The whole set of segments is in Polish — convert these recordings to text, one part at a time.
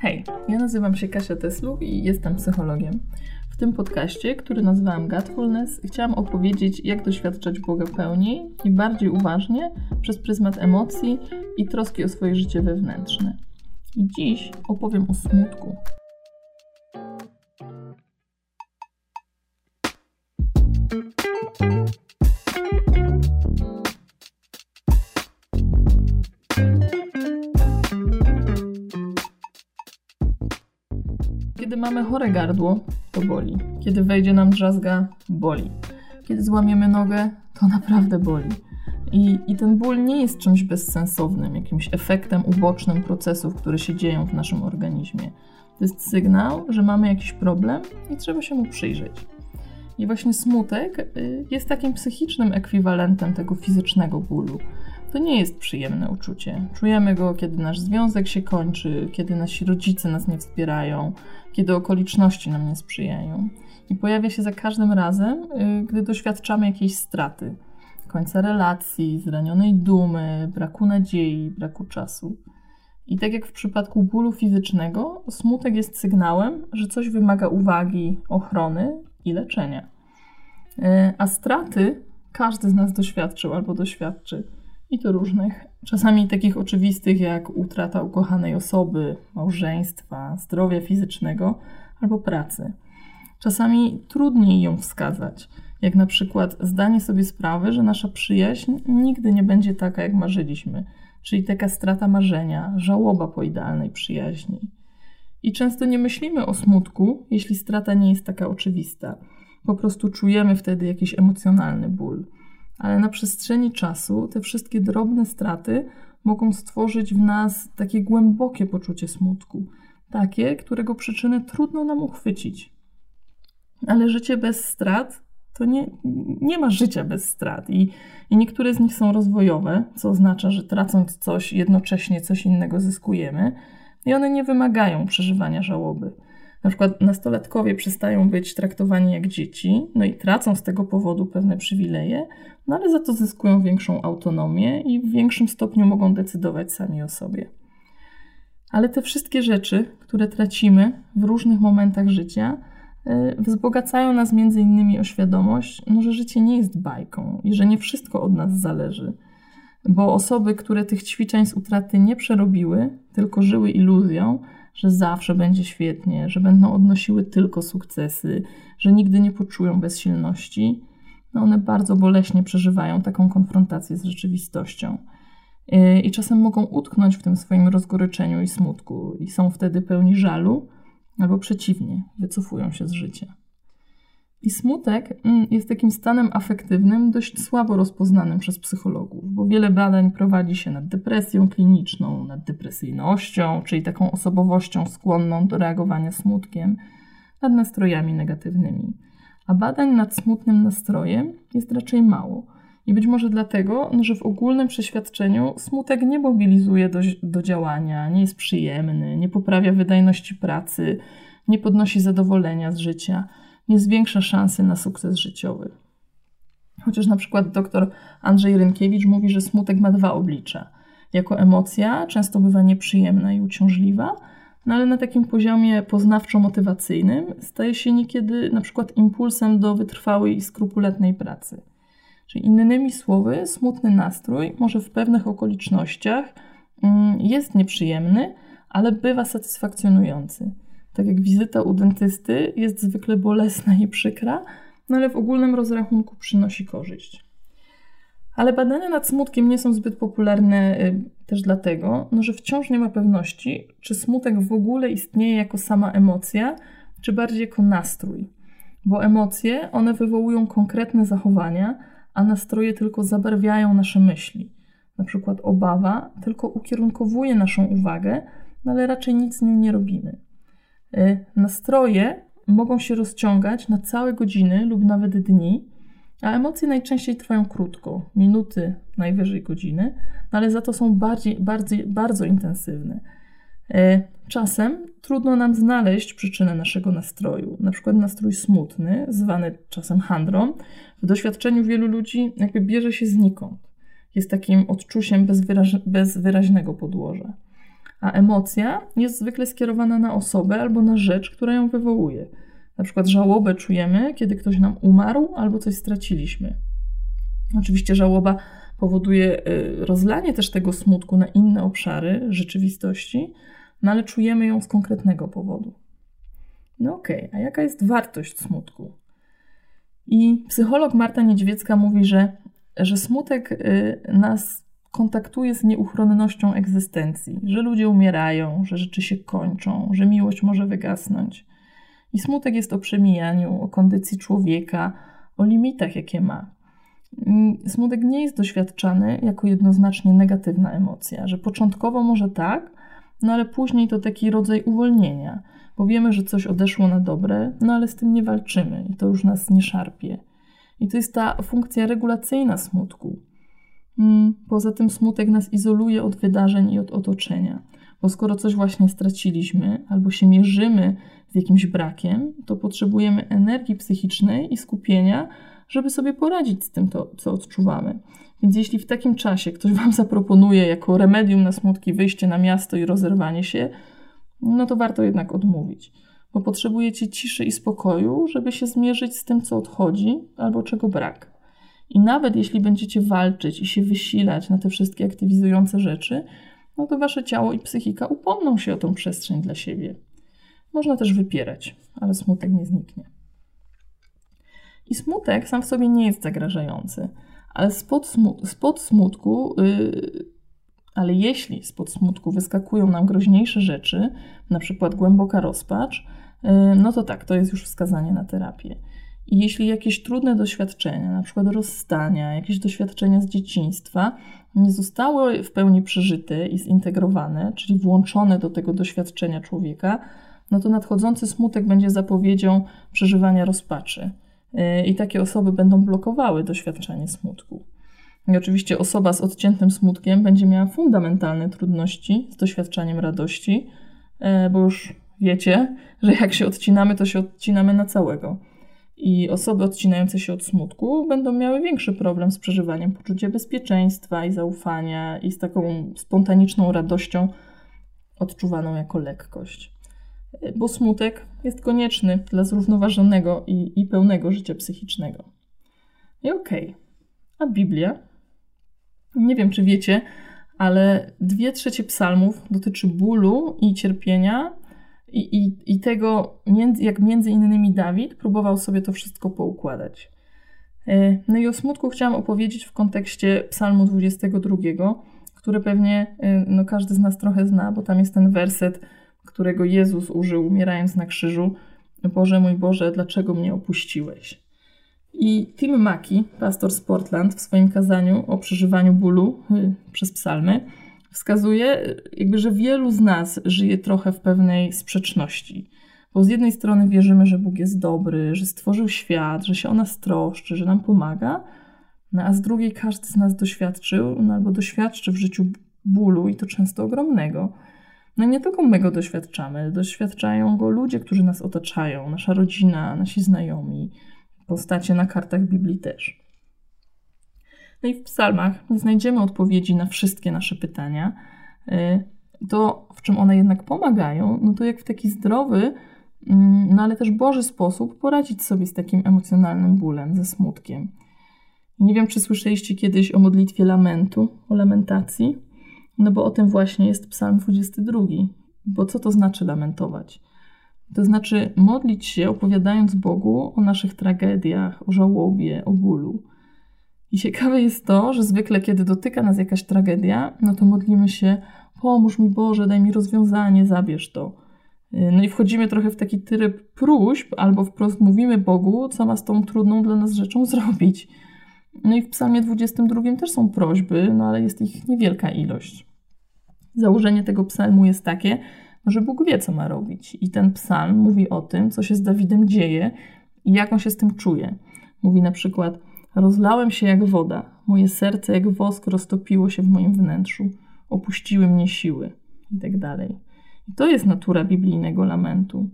Hej, ja nazywam się Kasia Teslu i jestem psychologiem. W tym podcaście, który nazywałam Godfulness, chciałam opowiedzieć, jak doświadczać Boga pełniej i bardziej uważnie przez pryzmat emocji i troski o swoje życie wewnętrzne. I dziś opowiem o smutku. Kiedy mamy chore gardło, to boli. Kiedy wejdzie nam drzazga, boli. Kiedy złamiemy nogę, to naprawdę boli. I, I ten ból nie jest czymś bezsensownym, jakimś efektem ubocznym procesów, które się dzieją w naszym organizmie. To jest sygnał, że mamy jakiś problem i trzeba się mu przyjrzeć. I właśnie smutek y, jest takim psychicznym ekwiwalentem tego fizycznego bólu. To nie jest przyjemne uczucie. Czujemy go, kiedy nasz związek się kończy, kiedy nasi rodzice nas nie wspierają, kiedy okoliczności nam nie sprzyjają. I pojawia się za każdym razem, y, gdy doświadczamy jakiejś straty, końca relacji, zranionej dumy, braku nadziei, braku czasu. I tak jak w przypadku bólu fizycznego, smutek jest sygnałem, że coś wymaga uwagi, ochrony i leczenia. Y, a straty każdy z nas doświadczył albo doświadczy i to różnych. Czasami takich oczywistych jak utrata ukochanej osoby, małżeństwa, zdrowia fizycznego albo pracy. Czasami trudniej ją wskazać, jak na przykład zdanie sobie sprawy, że nasza przyjaźń nigdy nie będzie taka, jak marzyliśmy, czyli taka strata marzenia, żałoba po idealnej przyjaźni. I często nie myślimy o smutku, jeśli strata nie jest taka oczywista. Po prostu czujemy wtedy jakiś emocjonalny ból ale na przestrzeni czasu te wszystkie drobne straty mogą stworzyć w nas takie głębokie poczucie smutku, takie, którego przyczyny trudno nam uchwycić. Ale życie bez strat to nie, nie ma życia bez strat, I, i niektóre z nich są rozwojowe, co oznacza, że tracąc coś, jednocześnie coś innego zyskujemy, i one nie wymagają przeżywania żałoby. Na przykład nastolatkowie przestają być traktowani jak dzieci, no i tracą z tego powodu pewne przywileje, no ale za to zyskują większą autonomię i w większym stopniu mogą decydować sami o sobie. Ale te wszystkie rzeczy, które tracimy w różnych momentach życia, y, wzbogacają nas między innymi o świadomość, no, że życie nie jest bajką i że nie wszystko od nas zależy. Bo osoby, które tych ćwiczeń z utraty nie przerobiły, tylko żyły iluzją, że zawsze będzie świetnie, że będą odnosiły tylko sukcesy, że nigdy nie poczują bezsilności, no one bardzo boleśnie przeżywają taką konfrontację z rzeczywistością. Y, I czasem mogą utknąć w tym swoim rozgoryczeniu i smutku, i są wtedy pełni żalu, albo przeciwnie, wycofują się z życia. I smutek mm, jest takim stanem afektywnym dość słabo rozpoznanym przez psychologów, bo wiele badań prowadzi się nad depresją kliniczną, nad depresyjnością, czyli taką osobowością skłonną do reagowania smutkiem, nad nastrojami negatywnymi. A badań nad smutnym nastrojem jest raczej mało. I być może dlatego, że w ogólnym przeświadczeniu smutek nie mobilizuje do, do działania, nie jest przyjemny, nie poprawia wydajności pracy, nie podnosi zadowolenia z życia nie zwiększa szansy na sukces życiowy. Chociaż na przykład dr Andrzej Rynkiewicz mówi, że smutek ma dwa oblicza. Jako emocja często bywa nieprzyjemna i uciążliwa, no ale na takim poziomie poznawczo-motywacyjnym staje się niekiedy na przykład impulsem do wytrwałej i skrupulatnej pracy. Czyli innymi słowy, smutny nastrój może w pewnych okolicznościach mm, jest nieprzyjemny, ale bywa satysfakcjonujący tak jak wizyta u dentysty jest zwykle bolesna i przykra, no ale w ogólnym rozrachunku przynosi korzyść. Ale badania nad smutkiem nie są zbyt popularne y, też dlatego, no, że wciąż nie ma pewności, czy smutek w ogóle istnieje jako sama emocja, czy bardziej jako nastrój. Bo emocje, one wywołują konkretne zachowania, a nastroje tylko zabarwiają nasze myśli. Na przykład obawa tylko ukierunkowuje naszą uwagę, no ale raczej nic z nią nie robimy. Y, nastroje mogą się rozciągać na całe godziny lub nawet dni, a emocje najczęściej trwają krótko minuty, najwyżej godziny, no ale za to są bardziej, bardziej, bardzo intensywne. Y, czasem trudno nam znaleźć przyczynę naszego nastroju. Na przykład nastrój smutny, zwany czasem handrą, w doświadczeniu wielu ludzi jakby bierze się znikąd. Jest takim odczuciem bez, wyraź, bez wyraźnego podłoża. A emocja jest zwykle skierowana na osobę albo na rzecz, która ją wywołuje. Na przykład żałobę czujemy, kiedy ktoś nam umarł albo coś straciliśmy. Oczywiście żałoba powoduje y, rozlanie też tego smutku na inne obszary rzeczywistości, no ale czujemy ją z konkretnego powodu. No okej, okay, a jaka jest wartość smutku? I psycholog Marta Niedźwiecka mówi, że, że smutek y, nas kontaktuje z nieuchronnością egzystencji, że ludzie umierają, że rzeczy się kończą, że miłość może wygasnąć. I smutek jest o przemijaniu, o kondycji człowieka, o limitach, jakie ma. Smutek nie jest doświadczany jako jednoznacznie negatywna emocja, że początkowo może tak, no ale później to taki rodzaj uwolnienia, bo wiemy, że coś odeszło na dobre, no ale z tym nie walczymy i to już nas nie szarpie. I to jest ta funkcja regulacyjna smutku. Mm, poza tym smutek nas izoluje od wydarzeń i od otoczenia, bo skoro coś właśnie straciliśmy albo się mierzymy z jakimś brakiem, to potrzebujemy energii psychicznej i skupienia, żeby sobie poradzić z tym, to, co odczuwamy. Więc jeśli w takim czasie ktoś Wam zaproponuje jako remedium na smutki wyjście na miasto i rozerwanie się, no to warto jednak odmówić, bo potrzebujecie ciszy i spokoju, żeby się zmierzyć z tym, co odchodzi albo czego brak. I nawet jeśli będziecie walczyć i się wysilać na te wszystkie aktywizujące rzeczy, no to wasze ciało i psychika upomną się o tą przestrzeń dla siebie. Można też wypierać, ale smutek nie zniknie. I smutek sam w sobie nie jest zagrażający, ale spod, smu spod smutku, yy, ale jeśli spod smutku wyskakują nam groźniejsze rzeczy, na przykład głęboka rozpacz, yy, no to tak, to jest już wskazanie na terapię. I jeśli jakieś trudne doświadczenia, na przykład rozstania, jakieś doświadczenia z dzieciństwa, nie zostały w pełni przeżyte i zintegrowane, czyli włączone do tego doświadczenia człowieka, no to nadchodzący smutek będzie zapowiedzią przeżywania rozpaczy. Y, I takie osoby będą blokowały doświadczenie smutku. I oczywiście osoba z odciętym smutkiem będzie miała fundamentalne trudności z doświadczaniem radości, y, bo już wiecie, że jak się odcinamy, to się odcinamy na całego. I osoby odcinające się od smutku będą miały większy problem z przeżywaniem poczucia bezpieczeństwa i zaufania i z taką spontaniczną radością odczuwaną jako lekkość. Bo smutek jest konieczny dla zrównoważonego i, i pełnego życia psychicznego. I okej, okay. a Biblia? Nie wiem, czy wiecie, ale dwie trzecie psalmów dotyczy bólu i cierpienia i, i, i tego, jak między innymi Dawid próbował sobie to wszystko poukładać. E, no i o smutku chciałam opowiedzieć w kontekście Psalmu 22, który pewnie e, no, każdy z nas trochę zna, bo tam jest ten werset, którego Jezus użył umierając na krzyżu. Boże mój Boże, dlaczego mnie opuściłeś? I Tim Maki, pastor z Portland, w swoim kazaniu o przeżywaniu bólu y, przez psalmy, wskazuje, jakby, że wielu z nas żyje trochę w pewnej sprzeczności. Bo z jednej strony wierzymy, że Bóg jest dobry, że stworzył świat, że się o nas troszczy, że nam pomaga, no a z drugiej każdy z nas doświadczył no albo doświadczy w życiu bólu i to często ogromnego. No nie tylko my go doświadczamy, doświadczają go ludzie, którzy nas otaczają, nasza rodzina, nasi znajomi, postacie na kartach Biblii też. No i w psalmach nie znajdziemy odpowiedzi na wszystkie nasze pytania. Y, to, w czym one jednak pomagają, no to jak w taki zdrowy, mm, no ale też Boży sposób poradzić sobie z takim emocjonalnym bólem, ze smutkiem. Nie wiem, czy słyszeliście kiedyś o modlitwie lamentu, o lamentacji, no bo o tym właśnie jest Psalm 22. Bo co to znaczy lamentować? To znaczy modlić się, opowiadając Bogu o naszych tragediach, o żałobie, o bólu. I ciekawe jest to, że zwykle, kiedy dotyka nas jakaś tragedia, no to modlimy się: Pomóż mi Boże, daj mi rozwiązanie, zabierz to. Y, no i wchodzimy trochę w taki tryb próśb, albo wprost mówimy Bogu, co ma z tą trudną dla nas rzeczą zrobić. No i w Psalmie 22 też są prośby, no ale jest ich niewielka ilość. Założenie tego psalmu jest takie, że Bóg wie, co ma robić. I ten psalm mówi o tym, co się z Dawidem dzieje i jak on się z tym czuje. Mówi na przykład: Rozlałem się jak woda, moje serce jak wosk roztopiło się w moim wnętrzu, opuściły mnie siły, i tak. I to jest natura biblijnego lamentu,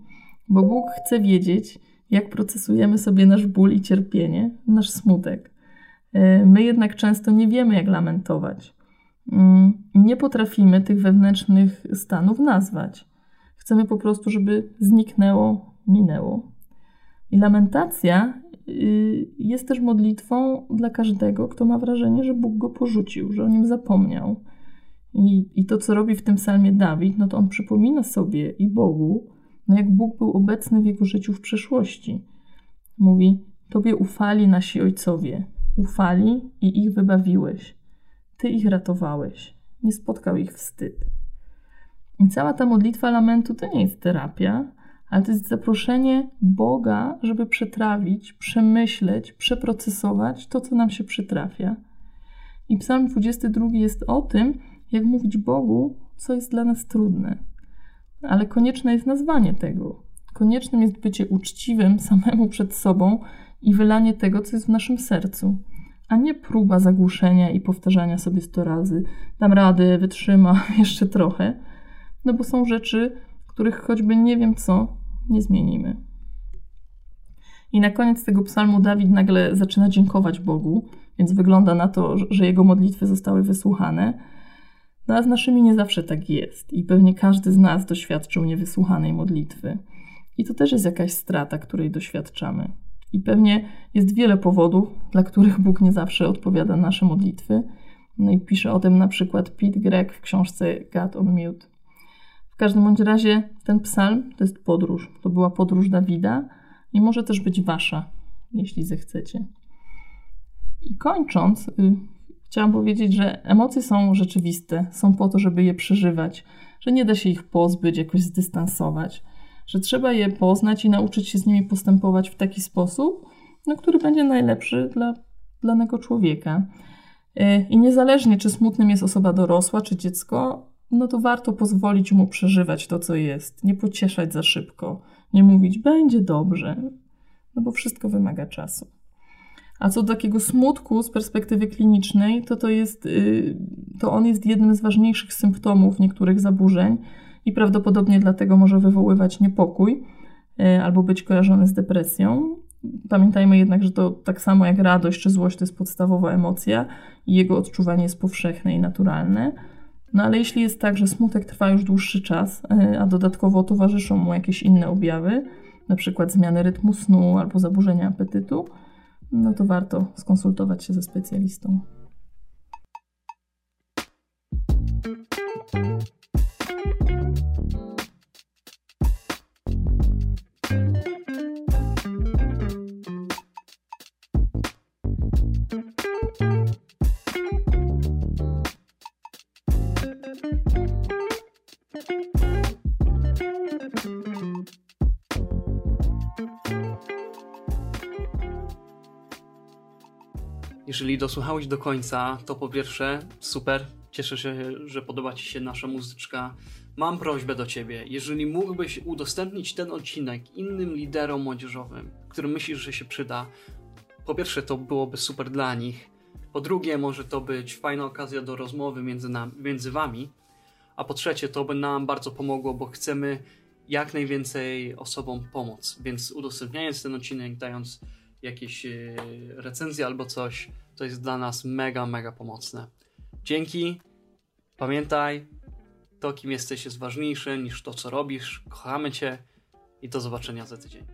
bo Bóg chce wiedzieć, jak procesujemy sobie nasz ból i cierpienie, nasz smutek. E, my jednak często nie wiemy, jak lamentować. mm, nie potrafimy tych wewnętrznych stanów nazwać. Chcemy po prostu, żeby zniknęło, minęło. I lamentacja y, jest też modlitwą dla każdego, kto ma wrażenie, że Bóg go porzucił, że o nim zapomniał. I, I to, co robi w tym psalmie Dawid, no to on przypomina sobie i Bogu, no jak Bóg był obecny w jego życiu w przeszłości. Mówi: Tobie ufali nasi ojcowie, ufali i ich wybawiłeś. Ty ich ratowałeś, nie spotkał ich wstyd. I cała ta modlitwa lamentu to nie jest terapia, ale to jest zaproszenie Boga, żeby przetrawić, przemyśleć, przeprocesować to, co nam się przytrafia. I Psalm 22 jest o tym, jak mówić Bogu, co jest dla nas trudne. Ale konieczne jest nazwanie tego. Koniecznym jest bycie uczciwym samemu przed sobą i wylanie tego, co jest w naszym sercu, a nie próba zagłuszenia i powtarzania sobie sto razy: dam radę, wytrzymam jeszcze trochę. No bo są rzeczy, których choćby nie wiem co, nie zmienimy. I na koniec tego psalmu Dawid nagle zaczyna dziękować Bogu, więc wygląda na to, że jego modlitwy zostały wysłuchane. No a z naszymi nie zawsze tak jest i pewnie każdy z nas doświadczył niewysłuchanej modlitwy. I to też jest jakaś strata, której doświadczamy. I pewnie jest wiele powodów, dla których Bóg nie zawsze odpowiada na nasze modlitwy. No i pisze o tym na przykład Pete Gregg w książce God on Mute. W każdym bądź razie ten psalm to jest podróż. To była podróż Dawida i może też być wasza, jeśli zechcecie. I kończąc, y, chciałam powiedzieć, że emocje są rzeczywiste, są po to, żeby je przeżywać, że nie da się ich pozbyć, jakoś zdystansować, że trzeba je poznać i nauczyć się z nimi postępować w taki sposób, no, który będzie najlepszy dla danego człowieka. Y, I niezależnie, czy smutnym jest osoba dorosła, czy dziecko, no to warto pozwolić mu przeżywać to, co jest, nie pocieszać za szybko, nie mówić będzie dobrze, no bo wszystko wymaga czasu. A co do takiego smutku z perspektywy klinicznej, to, to, jest, y, to on jest jednym z ważniejszych symptomów niektórych zaburzeń i prawdopodobnie dlatego może wywoływać niepokój y, albo być kojarzony z depresją. Pamiętajmy jednak, że to tak samo jak radość czy złość to jest podstawowa emocja i jego odczuwanie jest powszechne i naturalne. No ale jeśli jest tak, że smutek trwa już dłuższy czas, y, a dodatkowo towarzyszą mu jakieś inne objawy, na przykład zmiany rytmu snu albo zaburzenia apetytu, no to warto skonsultować się ze specjalistą. Jeżeli dosłuchałeś do końca, to po pierwsze, super, cieszę się, że podoba Ci się nasza muzyczka. Mam prośbę do Ciebie, jeżeli mógłbyś udostępnić ten odcinek innym liderom młodzieżowym, którym myślisz, że się przyda, po pierwsze, to byłoby super dla nich. Po drugie, może to być fajna okazja do rozmowy między, nam, między Wami. A po trzecie, to by nam bardzo pomogło, bo chcemy jak najwięcej osobom pomóc. Więc udostępniając ten odcinek, dając jakieś e, recenzje albo coś, to jest dla nas mega, mega pomocne. Dzięki. Pamiętaj, to kim jesteś jest ważniejsze niż to, co robisz. Kochamy Cię i do zobaczenia za tydzień.